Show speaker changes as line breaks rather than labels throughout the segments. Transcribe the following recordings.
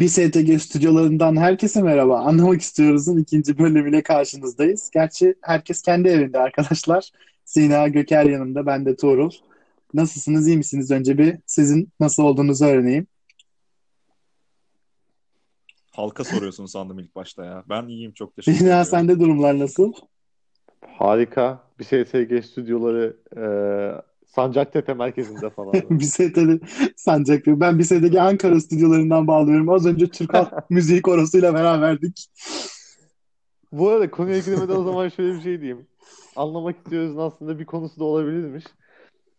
Bir STG stüdyolarından herkese merhaba. Anlamak istiyoruz'un ikinci bölümüyle karşınızdayız. Gerçi herkes kendi evinde arkadaşlar. Sina Göker yanımda, ben de Tuğrul. Nasılsınız, iyi misiniz? Önce bir sizin nasıl olduğunuzu öğreneyim.
Halka soruyorsun sandım ilk başta ya. Ben iyiyim çok teşekkür
Sina
ederim.
sende durumlar nasıl?
Harika. Bir SSG stüdyoları e, Sancaktepe merkezinde falan.
bir STG Sancaktepe. Ben bir STG Ankara stüdyolarından bağlıyorum. Az önce Türk Halk Müziği Korosu'yla beraberdik.
Bu arada konuya girmeden o zaman şöyle bir şey diyeyim. Anlamak istiyoruz aslında bir konusu da olabilirmiş.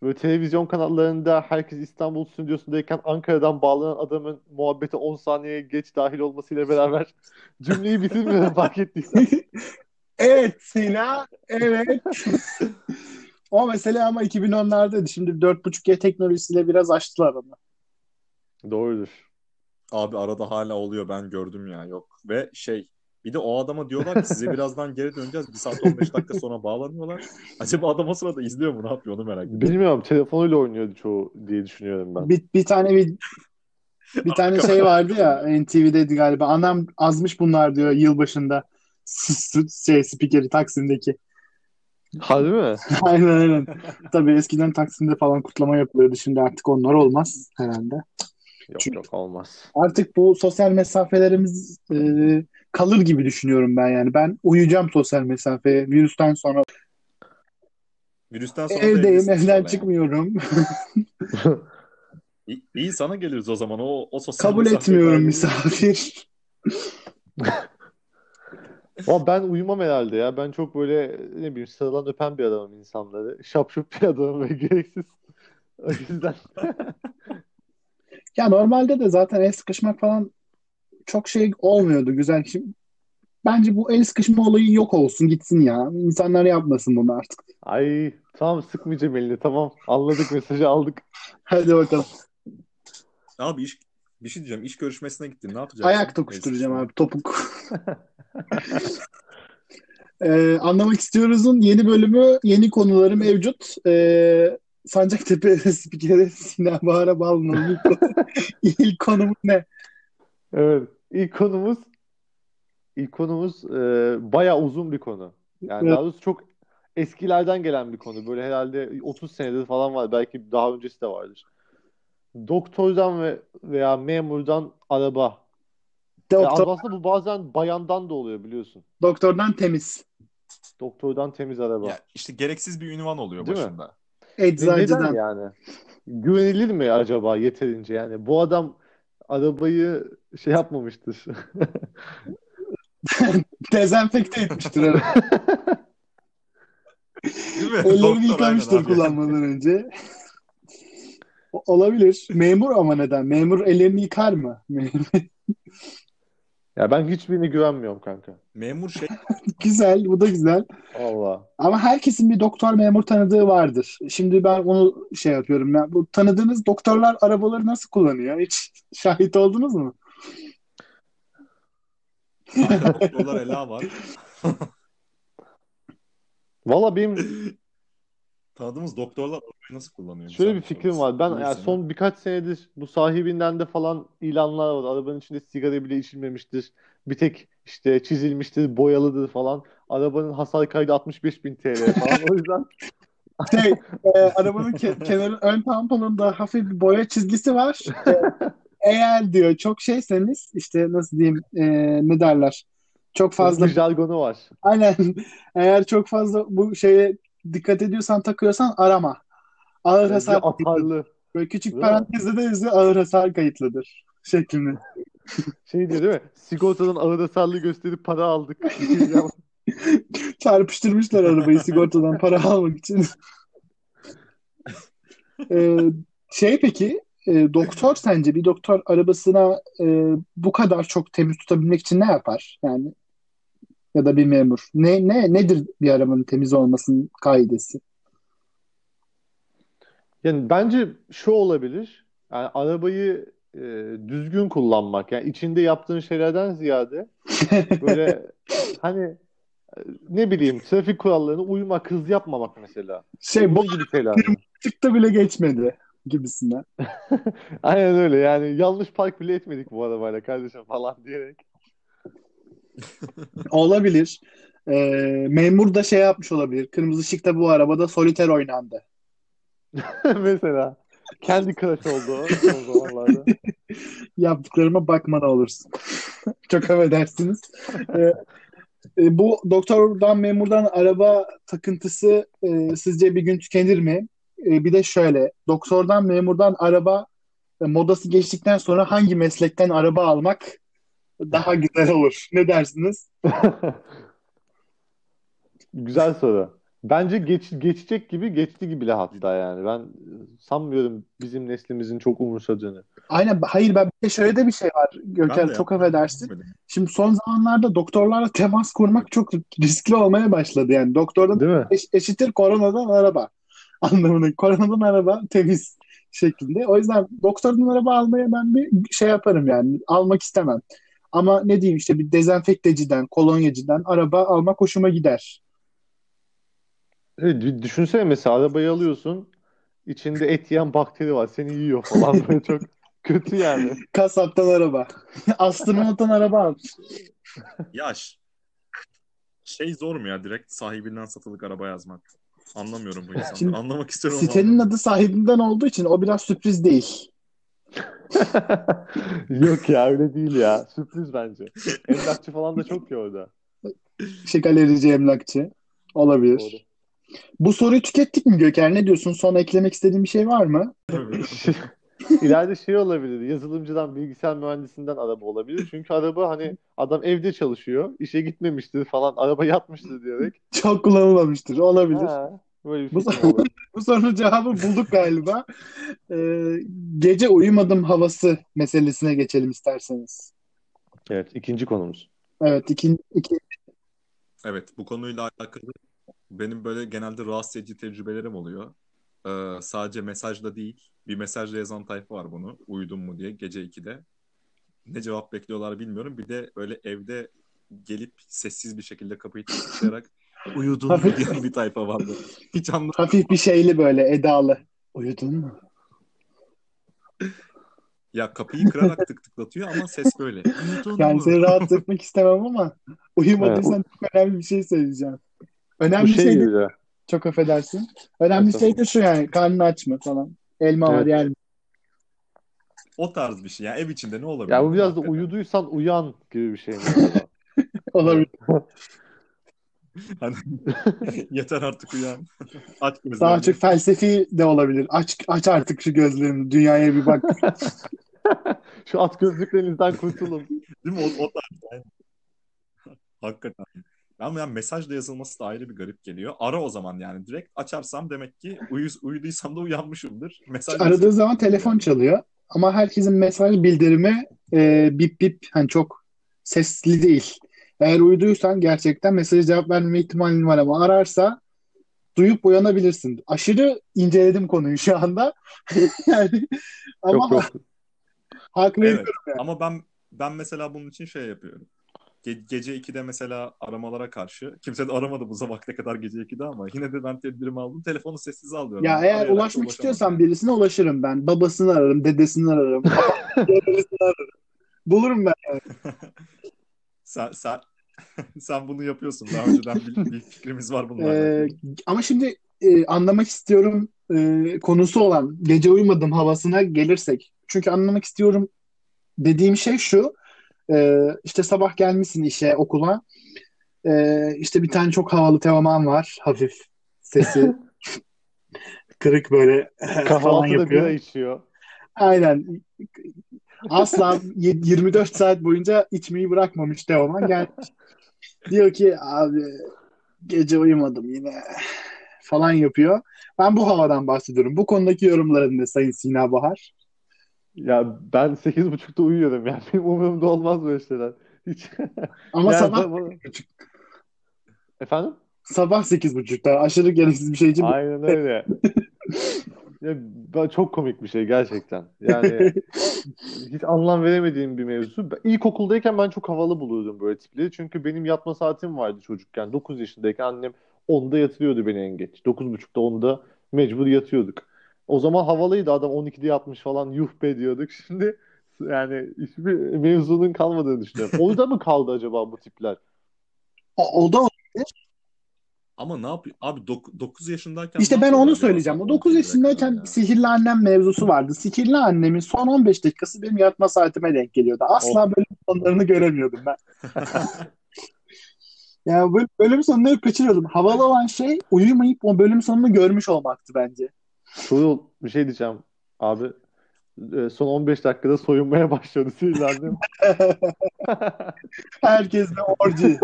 Böyle televizyon kanallarında herkes İstanbul stüdyosundayken Ankara'dan bağlanan adamın muhabbete 10 saniye geç dahil olmasıyla beraber cümleyi bitirmiyorum fark ettiysen.
Evet Sina, evet. O mesele ama 2010'lardaydı. Şimdi 4.5G teknolojisiyle biraz açtılar onu.
Doğrudur.
Abi arada hala oluyor ben gördüm ya yok. Ve şey bir de o adama diyorlar ki size birazdan geri döneceğiz. Bir saat 15 dakika sonra bağlanıyorlar. Acaba adam o sırada izliyor mu ne yapıyor onu merak ediyorum.
Bilmiyorum telefonuyla oynuyordu çoğu diye düşünüyorum ben.
Bir, bir tane bir bir tane şey vardı ya NTV'deydi galiba. Anam azmış bunlar diyor yılbaşında. şey spikeri Taksim'deki.
Harbi mi?
Aynen aynen. Tabii eskiden Taksim'de falan kutlama yapılıyordu. Şimdi artık onlar olmaz herhalde.
Yok
Çünkü-
yok olmaz.
Artık bu sosyal mesafelerimiz e, kalır gibi düşünüyorum ben yani. Ben uyuyacağım sosyal mesafeye. Virüsten sonra
Virüsten sonra
evdeyim, evden çıkmıyorum.
İyi, iyi sana geliriz o zaman. O, o sosyal
Kabul etmiyorum misafir.
Ama ben uyumam herhalde ya. Ben çok böyle ne bileyim sarılan öpen bir adamım insanları. Şapşup bir adamım ve gereksiz. O yüzden
Ya normalde de zaten el sıkışmak falan çok şey olmuyordu güzel. Şimdi, bence bu el sıkışma olayı yok olsun gitsin ya. İnsanlar yapmasın bunu artık.
ay tamam sıkmayacağım elini tamam anladık mesajı aldık.
Hadi bakalım.
Abi iş, bir şey diyeceğim. İş görüşmesine gittin. Ne yapacaksın?
Ayak tokuşturacağım abi topuk. Ee, anlamak istiyoruz'un yeni bölümü, yeni konuları mevcut. Ee, Sancaktepe spikeri Sinan Bahar'a bağlanan ilk, ilk konumuz ne?
Evet ilk konumuz ilk konumuz e, bayağı uzun bir konu. Yani
Evet.
daha doğrusu çok eskilerden gelen bir konu. Böyle herhalde 30 senedir falan var. Belki daha öncesi de vardır. Doktordan ve veya memurdan araba. Ya
Doktor,
aslında bu bazen bayandan da oluyor biliyorsun.
doktordan temiz.
Doktordan temiz araba.
Ya işte gereksiz bir ünvan oluyor
Değil mi?
başında.
Ne- Neden
Eczacıdan.
yani? Güvenilir mi acaba yeterince yani? Bu adam arabayı şey yapmamıştır.
Dezenfekte etmiştir herhalde.
Değil mi?
Ellerini yıkamıştır kullanmadan önce. Olabilir. Memur ama neden? Memur ellerini yıkar mı?
Ya ben hiçbirine güvenmiyorum kanka.
Memur şey
Güzel, bu da güzel.
Allah.
Ama herkesin bir doktor memur tanıdığı vardır. Şimdi ben onu şey yapıyorum. Ya, bu tanıdığınız doktorlar arabaları nasıl kullanıyor? Hiç şahit oldunuz mu?
doktorlar Ela var.
Valla benim
Tanıdığımız doktorlar arabayı nasıl kullanıyor?
şöyle bir fikrim var. Ben yani son birkaç senedir bu sahibinden de falan ilanlar var. Arabanın içinde sigara bile içilmemiştir. Bir tek işte çizilmiştir, boyalıdır falan. Arabanın hasar kaydı 65 bin TL falan. O yüzden
Şey, e, arabanın ke- kenarı ön tamponunda hafif bir boya çizgisi var. E, eğer diyor çok şeyseniz işte nasıl diyeyim e, ne derler? Çok fazla
bir jargonu var.
aynen eğer çok fazla bu şeye dikkat ediyorsan takıyorsan arama. Ağır
Bence
hasar
atarlı.
böyle küçük
Değil
parantezde de yazıyor ağır hasar kayıtlıdır şeklinde.
Şey diyor değil mi? Sigortadan ağır hasarlı gösterip para aldık.
Çarpıştırmışlar arabayı sigortadan para almak için. Ee, şey peki e, doktor sence bir doktor arabasına e, bu kadar çok temiz tutabilmek için ne yapar? Yani ya da bir memur. Ne ne nedir bir arabanın temiz olmasının kaidesi?
Yani bence şu olabilir. Yani arabayı e, düzgün kullanmak. Yani içinde yaptığın şeylerden ziyade böyle hani ne bileyim trafik kurallarına uymak, hız yapmamak mesela.
Şey bu
gibi şeyler.
ışıkta bile geçmedi. gibisinden.
Aynen öyle yani yanlış park bile etmedik bu arabayla kardeşim falan diyerek.
Olabilir. Ee, memur da şey yapmış olabilir. Kırmızı ışıkta bu arabada soliter oynandı.
Mesela kendi crush oldu o zamanlarda.
Yaptıklarıma bakmana olursun. Çok affedersiniz. Ee, e, bu doktordan memurdan araba takıntısı e, sizce bir gün tükenir mi? E, bir de şöyle. Doktordan memurdan araba e, modası geçtikten sonra hangi meslekten araba almak daha güzel olur? Ne dersiniz?
Güzel soru. Bence geç, geçecek gibi geçti gibi bile hatta yani. Ben sanmıyorum bizim neslimizin çok umursadığını.
Aynen. Hayır ben bir de şöyle de bir şey var. Göker
de
çok affedersin. Şimdi son zamanlarda doktorlarla temas kurmak çok riskli olmaya başladı. Yani doktordan
Değil mi?
eş- eşittir koronadan araba anlamında. Koronadan araba temiz şeklinde. O yüzden doktordan araba almaya ben bir şey yaparım yani. Almak istemem. Ama ne diyeyim işte bir dezenfekteciden, kolonyacıdan araba almak hoşuma gider.
Evet, bir düşünsene mesela arabayı alıyorsun. içinde et yiyen bakteri var. Seni yiyor falan böyle çok kötü yani.
Kasaptan araba. Astronottan araba al.
Yaş. Şey zor mu ya direkt sahibinden satılık araba yazmak? Anlamıyorum bu insanları.
Şimdi
Anlamak istiyorum ama
Sitenin adı sahibinden olduğu için o biraz sürpriz değil.
Yok ya öyle değil ya. Sürpriz bence. Emlakçı falan da çok ya orada.
Şey galerici, emlakçı. Olabilir.
Doğru.
Bu soruyu tükettik mi Göker? Ne diyorsun? Son eklemek istediğin bir şey var mı?
İleride şey olabilir. Yazılımcıdan, bilgisayar mühendisinden araba olabilir. Çünkü araba hani adam evde çalışıyor. işe gitmemiştir falan. Araba yatmıştır diyerek.
Çok kullanılmamıştır. Olabilir.
Ha, böyle bir
Bu, bu sorunun cevabı bulduk galiba. Ee, gece uyumadım havası meselesine geçelim isterseniz.
Evet, ikinci konumuz.
Evet, iki, iki,
Evet, bu konuyla alakalı benim böyle genelde rahatsız edici tecrübelerim oluyor. Ee, sadece mesajda değil, bir mesajla yazan tayfa var bunu. Uyudun mu diye gece 2'de. Ne cevap bekliyorlar bilmiyorum. Bir de öyle evde gelip sessiz bir şekilde kapıyı tıklayarak uyudun mu
Hafif-
diyen bir tayfa vardı. Hiç anlamadım.
hafif bir şeyli böyle edalı. Uyudun mu?
Ya kapıyı kırarak tık tıklatıyor ama ses böyle. Uyudun
Yani
mu?
seni rahatsız etmek istemem ama uyumadıysan çok önemli bir şey söyleyeceğim. Önemli
şey
şey de çok affedersin. Önemli şey de şu yani karnın aç mı falan. Elma var
Evet.
yer mi?
O tarz bir şey. Yani ev içinde ne olabilir?
Ya bu biraz da uyuduysan uyan gibi bir şey?
Olabilir.
Hani yeter artık uyan. Aç gözlerini.
Daha çok felsefi de olabilir. Aç aç artık şu gözlerini. Dünyaya bir bak.
Şu at gözlüklerinizden kurtulun.
Değil mi? O, o tarz. Yani. Hakikaten. Ama yani mesajla yazılması da ayrı bir garip geliyor. Ara o zaman yani. Direkt açarsam demek ki uyuz, uyuduysam da uyanmışımdır. Mesaj
Aradığı zaman telefon çalıyor. Ama herkesin mesaj bildirimi e, bip bip hani çok sesli değil. Eğer uyduysan gerçekten mesajı cevap vermeme ihtimalin var ama ararsa duyup uyanabilirsin. Aşırı inceledim konuyu şu anda. yani ama
Yok yok.
hak
Evet.
veriyorum yani.
Ama ben ben mesela bunun için şey yapıyorum. Ge- gece 2'de mesela aramalara karşı kimse de aramadı bu vakte kadar gece 2'de ama yine de ben tedbirimi aldım. Telefonu sessize alıyorum.
Ya
Yani
eğer
arayarak
ulaşmak
yani.
birisine ulaşırım ben. Babasını ararım, dedesini ararım. birisini ararım. Bulurum ben.
Sen, sen, sen bunu yapıyorsun. Daha önceden bir, bir fikrimiz var bununla
Ee, ama şimdi e, anlamak istiyorum e, konusu olan gece uyumadım havasına gelirsek. Çünkü anlamak istiyorum dediğim şey şu. e, işte sabah gelmişsin işe, okula. E, işte bir tane çok havalı teoman var. Hafif sesi. Kırık böyle falan
Kahvaltıda
yapıyor.
bira içiyor.
Aynen. Asla y- 24 saat boyunca içmeyi bırakmamış Teoman. Gelmiş. Diyor ki abi gece uyumadım yine falan yapıyor. Ben bu havadan bahsediyorum. Bu konudaki yorumların ne Sayın Sina Bahar?
Ya ben 8.30'da uyuyorum yani. Benim umurumda olmaz böyle şeyler. Hiç.
Ama
Yani
sabah
bu- Efendim?
sabah 8.30'da aşırı gereksiz bir şey için
Aynen öyle. Ya, ben- çok komik bir şey gerçekten. Yani hiç anlam veremediğim bir mevzu. İlkokuldayken ben çok havalı buluyordum böyle tipleri. Çünkü benim yatma saatim vardı çocukken. 9 yaşındayken annem 10'da yatırıyordu beni en geç. 9.30'da 10'da mecbur yatıyorduk. O zaman havalıydı adam 12'de yatmış falan yuh be diyorduk. Şimdi yani hiçbir mevzunun kalmadığını düşünüyorum. Orada mı kaldı acaba bu tipler?
O, o da
Ama ne yapıyor? Abi 9 yaşındayken
İşte ben onu söyleyeceğim. O
WhatsApp
9
12'ye kadar
yaşındayken
ya?
sihirli annem mevzusu vardı. Sihirli annemin son 15 dakikası benim yatma saatime denk geliyordu. Asla
Oh.
bölüm sonlarını göremiyordum ben. Yani böl- bölüm sonları kaçırıyordum. Havalı olan şey uyumayıp o bölüm sonunu görmüş olmaktı bence.
Tuğrul bir şey diyeceğim. Abi e, son 15 dakikada soyunmaya başladı sinirlendim.
Herkes de orji.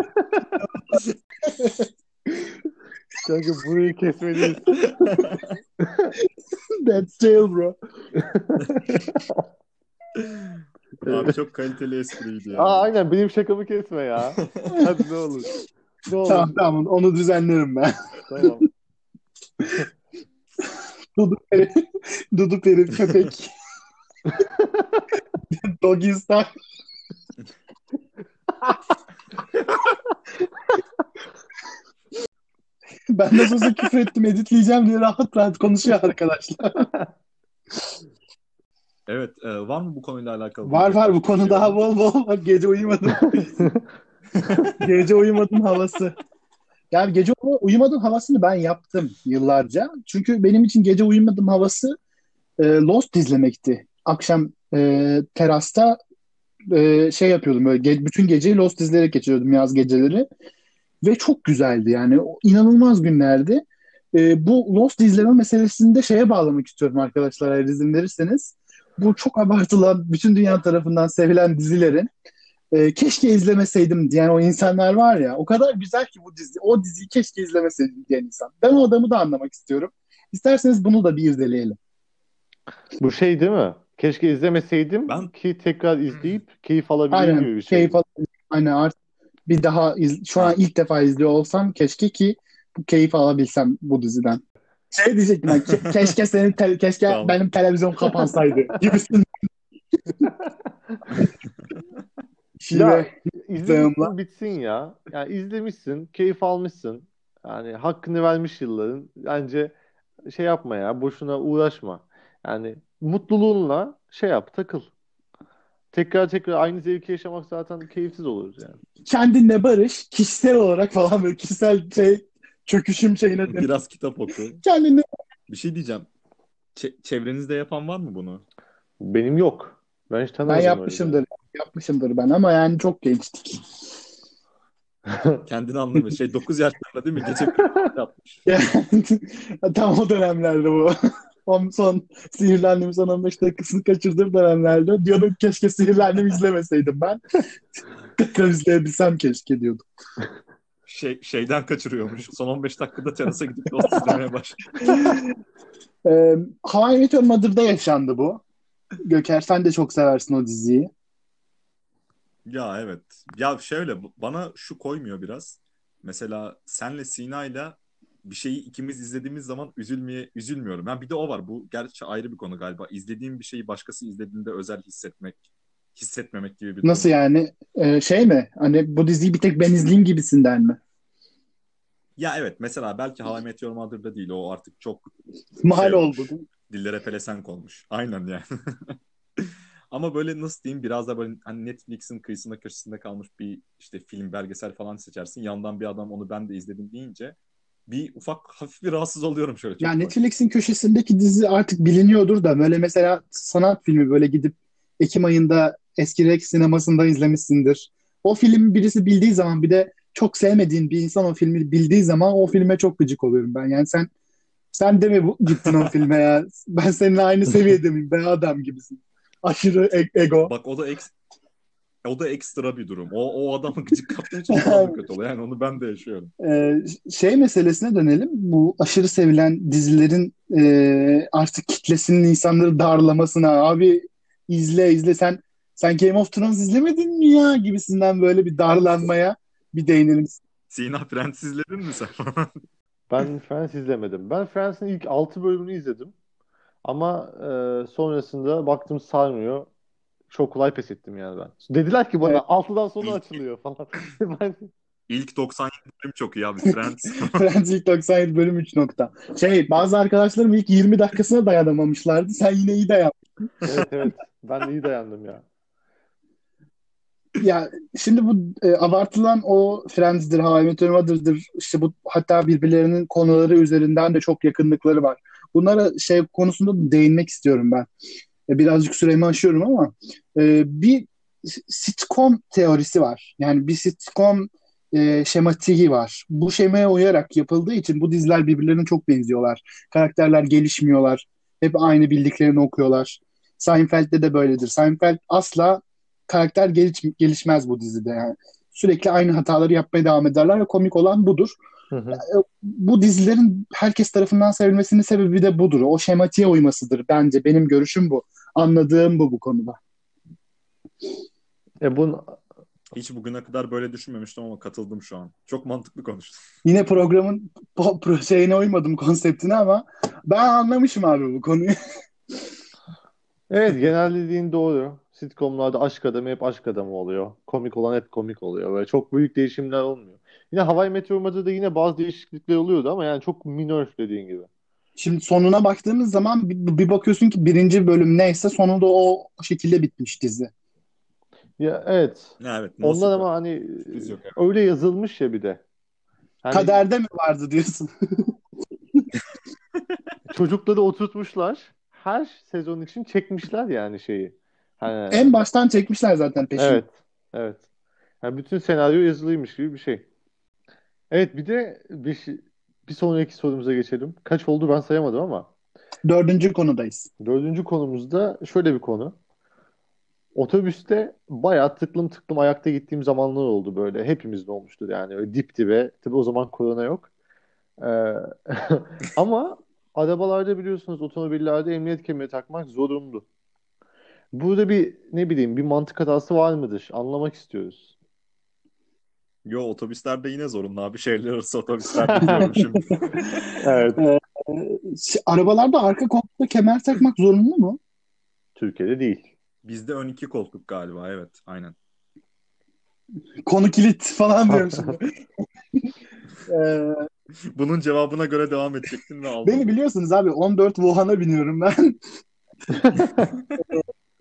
Kanka burayı kesmeliyiz.
That's jail bro.
Abi çok kaliteli espriydi ya.
Aa aynen benim şakamı kesme ya. Hadi ne olur. Ne olur.
Tamam tamam onu düzenlerim ben.
Tamam.
Dudu peri, Dudu peri köpek. Doggy style. Ben nasıl olsa küfür ettim editleyeceğim diye rahat rahat konuşuyor arkadaşlar.
Evet, e, var mı bu konuyla alakalı?
Var var bu konu daha
var
bol bol. Bak gece uyumadım. Gece uyumadım havası. Yani gece uyumadım havasını ben yaptım yıllarca. Çünkü benim için gece uyumadım havası e, Lost izlemekti. Akşam e, terasta e, şey yapıyordum böyle ge- bütün geceyi Lost izleyerek geçiriyordum yaz geceleri. Ve çok güzeldi yani o inanılmaz günlerdi. E, bu Lost izleme meselesini de şeye bağlamak istiyorum arkadaşlar eğer izin verirseniz. Bu çok abartılan bütün dünya tarafından sevilen dizilerin e, keşke izlemeseydim diyen o insanlar var ya o kadar güzel ki bu dizi. O diziyi keşke izlemeseydim diyen insan. Ben o adamı da anlamak istiyorum. İsterseniz bunu da bir irdeleyelim.
Bu şey değil mi? Keşke izlemeseydim
Ben-
ki tekrar izleyip keyif alabileyim gibi
Aynen.
bir şey.
Keyif al- Aynen artık bir daha iz- şu an ilk defa izliyor olsam keşke ki bu keyif alabilsem bu diziden. Şey diyecektim ben, ke- keşke senin te- keşke
Tamam.
benim televizyon kapansaydı gibisin. Şive.
Ya izlemişsin bitsin ya. Yani izlemişsin, keyif almışsın. Yani hakkını vermiş yılların. Bence şey yapma ya, boşuna uğraşma. Yani mutluluğunla şey yap, takıl. Tekrar tekrar aynı zevki yaşamak zaten keyifsiz olur yani.
kendinle barış, kişisel olarak falan böyle kişisel şey çöküşüm şeyine
Biraz kitap oku.
kendinle
Bir şey diyeceğim. Çe- çevrenizde yapan var mı bunu?
Benim yok. Ben hiç
ben
tanımadım öyle
yapmışımdır. Yapmışımdır ben ama yani çok gençtik.
Kendini anlamıyor. Şey 9 yaşlarında değil mi? Gece bir yapmış.
Yani, tam o dönemlerde bu. Son, son Sihirli Annem'in son 15 dakikasını kaçırdığım dönemlerde diyordum keşke Sihirli Annem'i izlemeseydim ben. Tekrar izleyebilsem keşke diyordum.
Şey, şeyden kaçırıyormuş. Son 15 dakikada terasa gidip Lost izlemeye başladı.
Ee, How I Met Your Mother'da yaşandı bu. Göker sen de çok seversin o diziyi.
Ya evet. Ya şöyle bana şu koymuyor biraz. Mesela senle Sina'yla bir şeyi ikimiz izlediğimiz zaman üzülmeye üzülmüyorum. Ha bir de o var. Bu gerçi ayrı bir konu galiba. İzlediğim bir şeyi başkası izlediğinde özel hissetmek, hissetmemek gibi bir durum.
Nasıl yani? Ee, şey mi? Hani bu diziyi bir tek ben izleyeyim gibisinden mi?
Ya evet mesela belki How I Met Your Mother'da değil. O artık çok
Mal
Şey
oldu.
olmuş. dillere pelesenk olmuş. Aynen yani. Ama böyle nasıl diyeyim biraz da böyle hani Netflix'in kıyısında köşesinde kalmış bir işte film belgesel falan seçersin. Yandan bir adam onu ben de izledim deyince bir ufak hafif bir rahatsız oluyorum şöyle
Ya
ufak.
Netflix'in köşesindeki dizi artık biliniyordur da böyle mesela sanat filmi böyle gidip Ekim ayında eski Rex sinemasında izlemişsindir. O film birisi bildiği zaman bir de çok sevmediğin bir insan o filmi bildiği zaman o filme çok gıcık oluyorum ben. Yani sen sen de mi bu, gittin o filme ya? Ben seninle aynı seviyede miyim? Ben adam gibisin. Aşırı e- ego.
Bak o da eks o da ekstra bir durum. O, o adamı gıcık kaptığı için daha da kötü oluyor. Yani onu ben de yaşıyorum.
Ee, şey meselesine dönelim. Bu aşırı sevilen dizilerin e, artık kitlesinin insanları darlamasına abi izle izle sen sen Game of Thrones izlemedin mi ya gibisinden böyle bir darlanmaya bir değinelim.
Sina Prens izledin mi sen?
Ben Friends izlemedim. Ben Friends'in ilk 6 bölümünü izledim. Ama e, sonrasında baktım sarmıyor. Çok kolay pes ettim yani ben. Dediler ki bana
Evet.
6'dan sonra açılıyor falan. Ben
İlk 97 bölüm çok iyi abi. Friends.
Friends ilk 97 bölüm 3 nokta. Şey bazı arkadaşlarım ilk 20 dakikasına dayanamamışlardı. Sen yine iyi dayan.
Evet evet. Ben de iyi dayandım ya.
Ya şimdi bu e, abartılan o Friends'dir, How I Met Your Mother'dır. İşte bu hatta birbirlerinin konuları üzerinden de çok yakınlıkları var. Bunlara şey konusunda da değinmek istiyorum ben. E, birazcık süremi aşıyorum ama e, bir sitcom teorisi var. Yani bir sitcom e, şematiği var. Bu şemaya uyarak yapıldığı için bu diziler birbirlerine çok benziyorlar. Karakterler gelişmiyorlar. Hep aynı bildiklerini okuyorlar. Seinfeld'de de böyledir. Seinfeld asla karakter geliş, gelişmez bu dizide yani. Sürekli aynı hataları yapmaya devam ederler ve komik olan budur.
Hı hı.
Bu dizilerin herkes tarafından sevilmesinin sebebi de budur. O şematiğe uymasıdır bence. Benim görüşüm bu. Anladığım bu bu konuda.
E bunun
Hiç bugüne kadar böyle düşünmemiştim ama katıldım şu an. Çok mantıklı konuştun.
Yine programın po- pro- şeyine uymadım konseptine ama ben anlamışım abi bu konuyu.
Evet genel dediğin doğru. Sitcomlarda aşk adamı hep aşk adamı oluyor. Komik olan hep komik oluyor. Böyle çok büyük değişimler olmuyor. Yine Hawaii Meteor Mother'da yine bazı değişiklikler oluyordu ama yani çok minör dediğin gibi.
Şimdi sonuna baktığımız zaman bir, bir bakıyorsun ki birinci bölüm neyse sonunda o şekilde bitmiş dizi.
Ya evet.
Ya evet.
Onlar ama hani
yok.
öyle yazılmış ya bir de. Hani
Kaderde mi vardı diyorsun?
çocukları oturtmuşlar. Her sezon için çekmişler yani şeyi. Hani,
En baştan çekmişler zaten peşini.
evet. Evet. Yani bütün senaryo yazılıymış gibi bir şey. Evet bir de bir, bir sonraki sorumuza geçelim. Kaç oldu ben sayamadım ama.
Dördüncü konudayız.
Dördüncü konumuzda şöyle bir konu. Otobüste bayağı tıklım tıklım ayakta gittiğim zamanlar oldu böyle. Hepimizde olmuştur yani. Öyle dip dibe. Tabii o zaman korona yok. Ee, ama arabalarda biliyorsunuz otomobillerde emniyet kemeri takmak zorunlu. Burada bir ne bileyim bir mantık hatası var mıdır? Anlamak istiyoruz.
Yo otobüslerde yine zorunlu abi. Şehirler arası otobüslerde şimdi.
Evet.
Ee, arabalarda arka koltukta kemer takmak zorunlu mu?
Türkiye'de değil.
Bizde ön iki koltuk galiba. Evet. Aynen.
Konu kilit falan diyorum şimdi. Ee,
Bunun cevabına göre devam edecektin ve aldın.
beni biliyorsunuz abi 14 Wuhan'a biniyorum ben.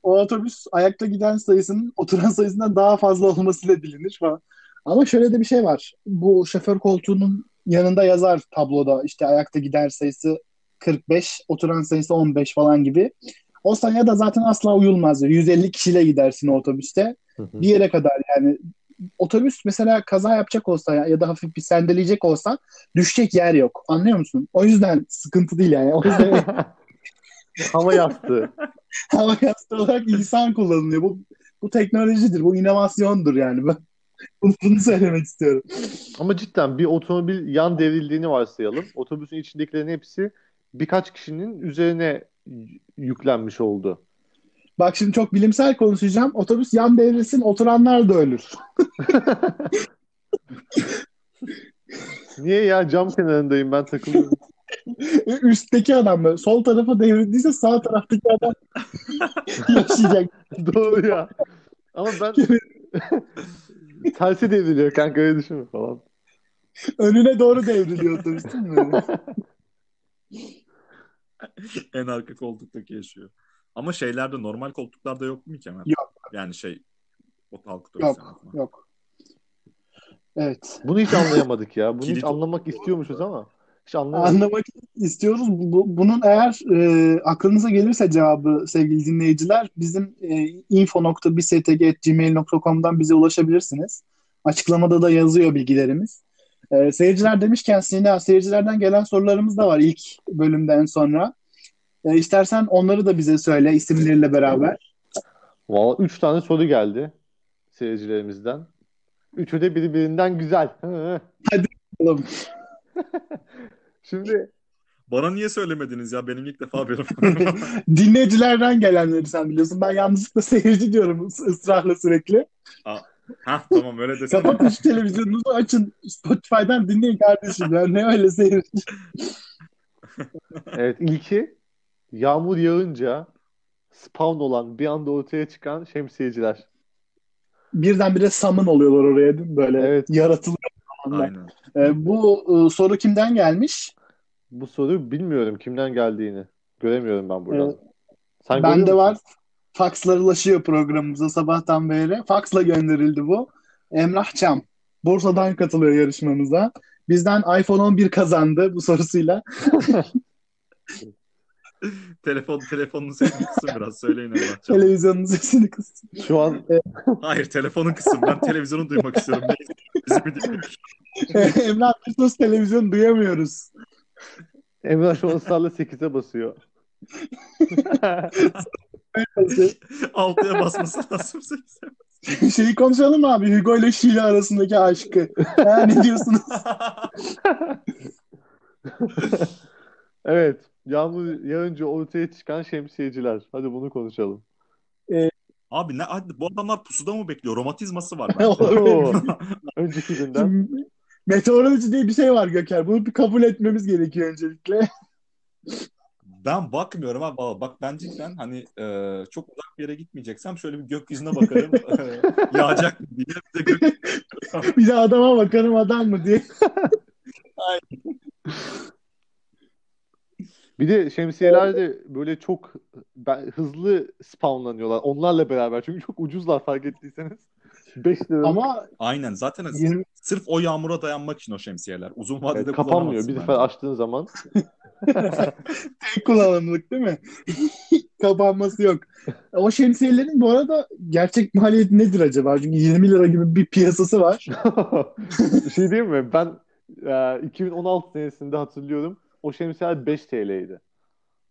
o otobüs ayakta giden sayısının oturan sayısından daha fazla olmasıyla bilinir falan. Ama şöyle de bir şey var. Bu şoför koltuğunun yanında yazar tabloda işte ayakta gider sayısı 45, oturan sayısı 15 falan gibi. O sayıya da zaten asla uyulmaz. 150 kişiyle gidersin otobüste.
Hı hı.
Bir yere kadar yani otobüs mesela kaza yapacak olsa ya, ya da hafif bir sendeleyecek olsa düşecek yer yok. Anlıyor musun? O yüzden sıkıntı değil yani. O yüzden
Hava yastığı.
hava yastığı olarak insan kullanılıyor. Bu bu teknolojidir, bu inovasyondur yani. Ben bunu, söylemek istiyorum.
Ama cidden bir otomobil yan devrildiğini varsayalım. Otobüsün içindekilerin hepsi birkaç kişinin üzerine yüklenmiş oldu.
Bak şimdi çok bilimsel konuşacağım. Otobüs yan devrilsin, oturanlar da ölür.
Niye ya cam kenarındayım ben takılıyorum.
Üstteki adam böyle. Sol tarafa devrildiyse sağ taraftaki adam yaşayacak.
Doğru ya. Ama ben tersi devriliyor kanka öyle düşünme falan.
Önüne doğru devriliyor otobüs değil mi?
en arka koltuktaki yaşıyor. Ama şeylerde normal koltuklarda yok mu kemer?
Yok.
Yani şey o halk
Yok, yok. Evet.
Bunu hiç anlayamadık ya. Bunu hiç anlamak istiyormuşuz ama hiç anlamadık.
Anlamak istiyoruz. Bu- bunun eğer e, aklınıza gelirse cevabı sevgili dinleyiciler bizim e, info.bisstg.gmail.com'dan bize ulaşabilirsiniz. Açıklamada da yazıyor bilgilerimiz. E, seyirciler demişken Sina, seyircilerden gelen sorularımız da var ilk bölümden sonra. E, istersen onları da bize söyle isimleriyle beraber.
Valla 3 tane soru geldi seyircilerimizden. Üçü de birbirinden güzel.
Bakalım.
Şimdi
Bana niye söylemediniz ya? Benim ilk defa haberim.
Dinleyicilerden gelenleri sen biliyorsun. Ben yanlışlıkla seyirci diyorum ıs- ısrarla sürekli.
ha tamam öyle desene.
Kapatın şu televizyonunuzu açın. Spotify'dan dinleyin kardeşim. Ya ne öyle seyirci.
evet ilki yağmur yağınca spawn olan bir anda ortaya çıkan şemsiyeciler.
Birdenbire summon oluyorlar oraya değil mi? Böyle
Evet.
yaratılıyor. Anda.
Aynen.
E, bu e, soru kimden gelmiş?
Bu soru bilmiyorum kimden geldiğini. Göremiyorum ben buradan.
Evet.
Sen
Bende
musun?
var. Fakslar ulaşıyor programımıza sabahtan beri. Faksla gönderildi bu. Emrah Çam. Bursa'dan katılıyor yarışmamıza. Bizden iPhone 11 kazandı bu sorusuyla.
Telefon telefonun sesini kısın biraz söyleyin Emrah'cığım.
Televizyonun sesini kıstı.
Şu an
Hayır telefonun kısın. Ben televizyonu duymak istiyorum.
Emrah nasıl televizyon duyamıyoruz.
Emrah şu an ısrarla 8'e basıyor.
Altıya basması lazım.
Şeyi konuşalım mı abi? Hugo ile Sheila arasındaki aşkı. Ha, ne diyorsunuz?
Evet. Yağmur yağınca ortaya çıkan şemsiyeciler. Hadi bunu konuşalım.
Abi ne hadi bu adamlar pusuda mı bekliyor? Romatizması var bence.
Önceki günden.
Meteoroloji diye bir şey var Göker. Bunu bir kabul etmemiz gerekiyor öncelikle.
Ben bakmıyorum abi. Bak ben cidden hani e, çok uzak bir yere gitmeyeceksem şöyle bir gökyüzüne bakarım. e, yağacak mı diye. Bir de gök...
Bir de adama bakarım adam mı diye.
Bir de şemsiyeler de böyle çok ben, hızlı spawnlanıyorlar. Onlarla beraber. Çünkü çok ucuzlar fark ettiyseniz. 5 lira.
Ama
Aynen zaten
20,
sırf o yağmura dayanmak için o şemsiyeler. Uzun vadede
Evet, kapanmıyor. Bir
bence.
açtığın zaman.
tek kullanımlık değil mi? Kapanması yok. O şemsiyelerin bu arada gerçek maliyeti nedir acaba? Çünkü 20 lira gibi bir piyasası var.
Şey diyeyim mi? Ben e, 2016 senesinde hatırlıyorum. O şemsiyeler 5 TL'ydi.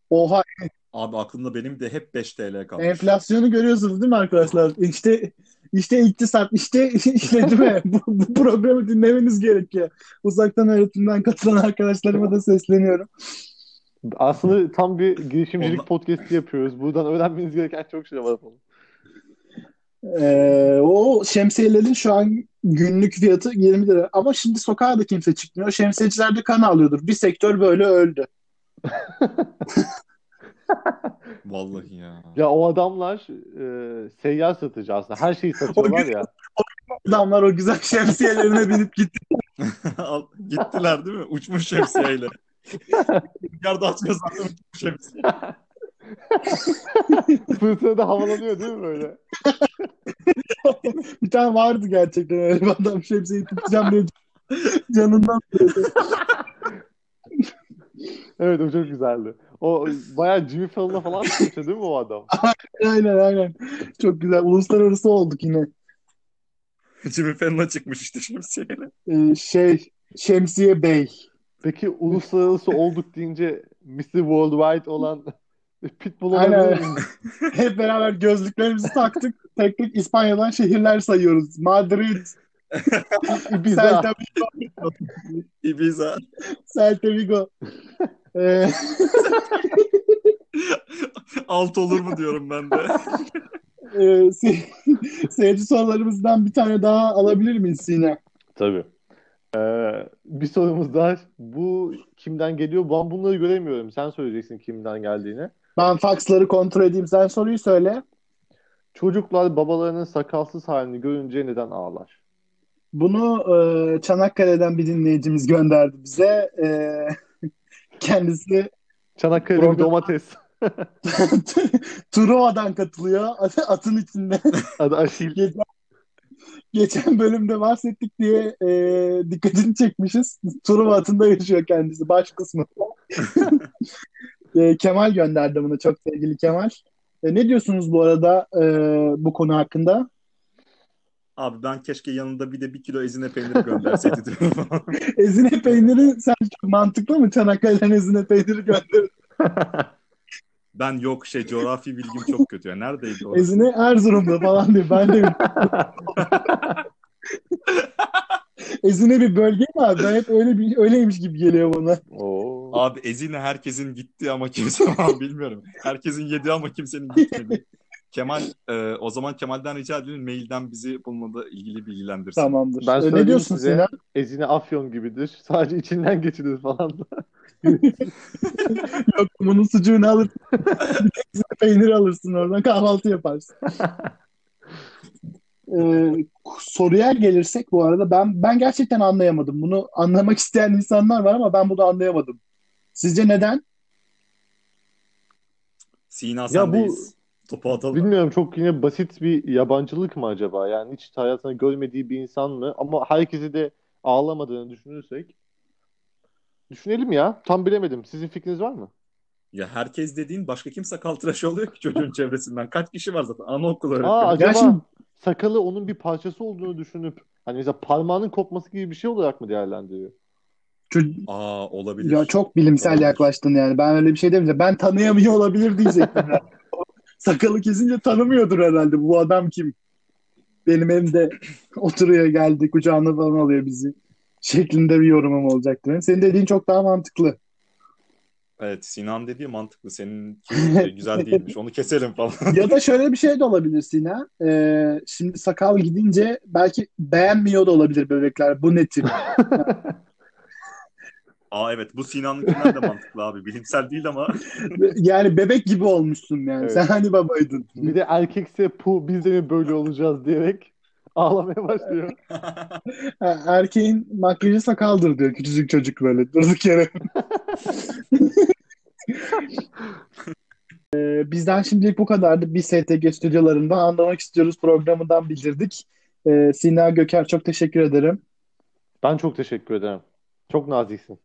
Oha
Abi aklımda benim de hep 5 TL kalmış.
enflasyonu görüyorsunuz değil mi arkadaşlar? İşte işte iktisat, işte işte değil mi? Bu, bu programı dinlemeniz gerekiyor. Uzaktan öğretimden katılan arkadaşlarıma da sesleniyorum.
Aslında tam bir girişimcilik
Onla-
podcast'i yapıyoruz. Buradan öğrenmeniz gereken çok şey var.
Ee, o şemsiyelerin şu an günlük fiyatı 20 lira. Ama şimdi sokağa da kimse çıkmıyor. Şemsiyeciler de kan alıyordur. Bir sektör böyle öldü.
Vallahi ya.
Ya o adamlar e, seyyar satıcı aslında. Her şeyi satıyorlar ya.
Adamlar o güzel şemsiyelerine binip gitti.
Gittiler değil mi? Uçmuş şemsiyeyle. Rüzgarda aç kazandı uçmuş şemsiye.
Fırtınada havalanıyor değil mi böyle?
Bir tane vardı gerçekten öyle bir adam şemsiyeyi tutacağım diye canından
Evet o çok güzeldi. O bayağı Jimmy Fallon'a falan çıkmıştı değil mi o adam?
Aynen aynen. Çok güzel. Uluslararası olduk yine.
Jimmy Fallon'a çıkmış işte şemsiyeyle.
Ee, şey Şemsiye Bey.
Peki uluslararası olduk deyince Mr. Worldwide olan Pitbull olabilir?
Hep beraber gözlüklerimizi taktık. Tek tek İspanya'dan şehirler sayıyoruz. Madrid,
Ibiza.
Celta Vigo,
Ibiza.
Celta Vigo. Ee,
Alt olur mu diyorum ben de.
e, se- seyirci sorularımızdan bir tane daha alabilir miyiz Sine?
Tabii. Ee, bir sorumuz daha. Bu kimden geliyor? Ben bunları göremiyorum. Sen söyleyeceksin kimden geldiğini.
Ben faksları kontrol edeyim. Sen soruyu söyle.
Çocuklar babalarının sakalsız halini görünce neden ağlar?
Bunu e, Çanakkale'den bir dinleyicimiz gönderdi bize. E, kendisi
Çanakkale'de bir
Program-
domates.
Truva'dan katılıyor. At- Atın içinde.
Adı Aşil.
Geçen, geçen bölümde bahsettik diye e, dikkatini çekmişiz. Truva atında yaşıyor kendisi. Baş kısmı. E, Kemal gönderdi bunu. Çok sevgili Kemal. E, ne diyorsunuz bu arada e, bu konu hakkında?
Abi ben keşke yanında bir de bir kilo ezine peyniri gönderseydi diyorum.
Ezine peyniri sence çok mantıklı mı? Çanakkale'den ezine peyniri gönder.
ben yok şey coğrafi bilgim çok kötü ya. Neredeydi o?
Ezine Erzurum'da falan diyor. Ben de Ezine bir bölge mi abi? Ben hep öyle bir öyleymiş gibi geliyor bana.
Oo.
Abi Ezine herkesin gitti ama kimse bilmiyorum. Herkesin yedi ama kimsenin gitmedi. Kemal e, o zaman Kemal'den rica edelim mailden bizi bununla ilgili bilgilendirsin.
Tamamdır.
Ben
ne diyorsun
size.
Sinan?
Ezine afyon gibidir. Sadece içinden geçilir falan.
Yok bunun sucuğunu ezine peyniri alırsın oradan kahvaltı yaparsın. e, soruya gelirsek bu arada ben ben gerçekten anlayamadım. Bunu anlamak isteyen insanlar var ama ben bunu anlayamadım. Sizce neden?
Sina
Ya bu
sendeyiz. Topu atalım.
bilmiyorum çok yine basit bir yabancılık mı acaba? Yani hiç hayatında görmediği bir insan mı? Ama herkesi de ağlamadığını düşünürsek düşünelim ya. Tam bilemedim. Sizin fikriniz var mı?
Ya herkes dediğin başka kim sakal tıraşı oluyor ki çocuğun çevresinden? Kaç kişi var zaten? Anaokulu
Aa
öğretmeni.
acaba
Gerçi
sakalı onun bir parçası olduğunu düşünüp hani mesela parmağının kopması gibi bir şey olarak mı değerlendiriyor?
Ço-
Aa olabilir.
ya çok bilimsel
Olabilir.
yaklaştın yani. Ben öyle bir şey demeyeceğim. Ben tanıyamıyor olabilir diyecektim. Sakalı kesince tanımıyordur herhalde. Bu adam kim? Benim evimde oturuyor geldi kucağına falan alıyor bizi. Şeklinde bir yorumum olacaktı benim. Senin dediğin çok daha mantıklı.
Evet Sinan dediği mantıklı. Senin şey güzel değilmiş. Onu keselim falan.
Ya da şöyle bir şey de olabilir Sina. Ee, şimdi sakal gidince belki beğenmiyor da olabilir bebekler. Bu ne tip?
Aa evet bu Sinan'ınkinden de mantıklı abi. Bilimsel değil ama.
Yani bebek gibi olmuşsun yani.
Evet.
Sen hani babaydın.
Bir de erkekse pu biz de mi böyle olacağız diyerek ağlamaya başlıyor.
Ha, Erkeğin makyajı sakaldır diyor küçücük çocuk böyle durduk yere. Ee, Bizden şimdilik bu kadardı. Bir STG stüdyolarından anlamak istiyoruz programından bildirdik. Ee, Sina Göker çok teşekkür ederim.
Ben çok teşekkür ederim. Çok naziksin.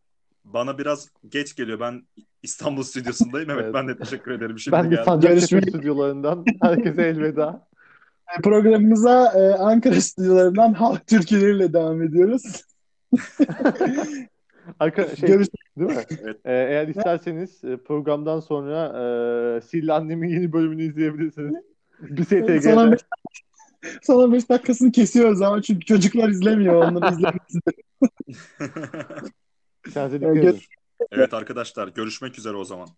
Bana biraz geç geliyor. Ben İstanbul stüdyosundayım. Evet,
Evet.
ben de teşekkür ederim. Şimdi
Ben de. Sancaktepe stüdyolarından herkese elveda.
Programımıza e, Ankara stüdyolarından halk türküleriyle devam ediyoruz.
Arka, şey,
Görüş-
değil mi?
Evet.
Ee, eğer isterseniz e, programdan sonra e, Sihirli Annem'in yeni bölümünü izleyebilirsiniz. Bir STG'de.
15, son 15 dakikasını kesiyoruz ama çünkü çocuklar izlemiyor onları izlemesin.
Kendinize
Evet,
dikkat edin.
evet arkadaşlar görüşmek üzere o zaman.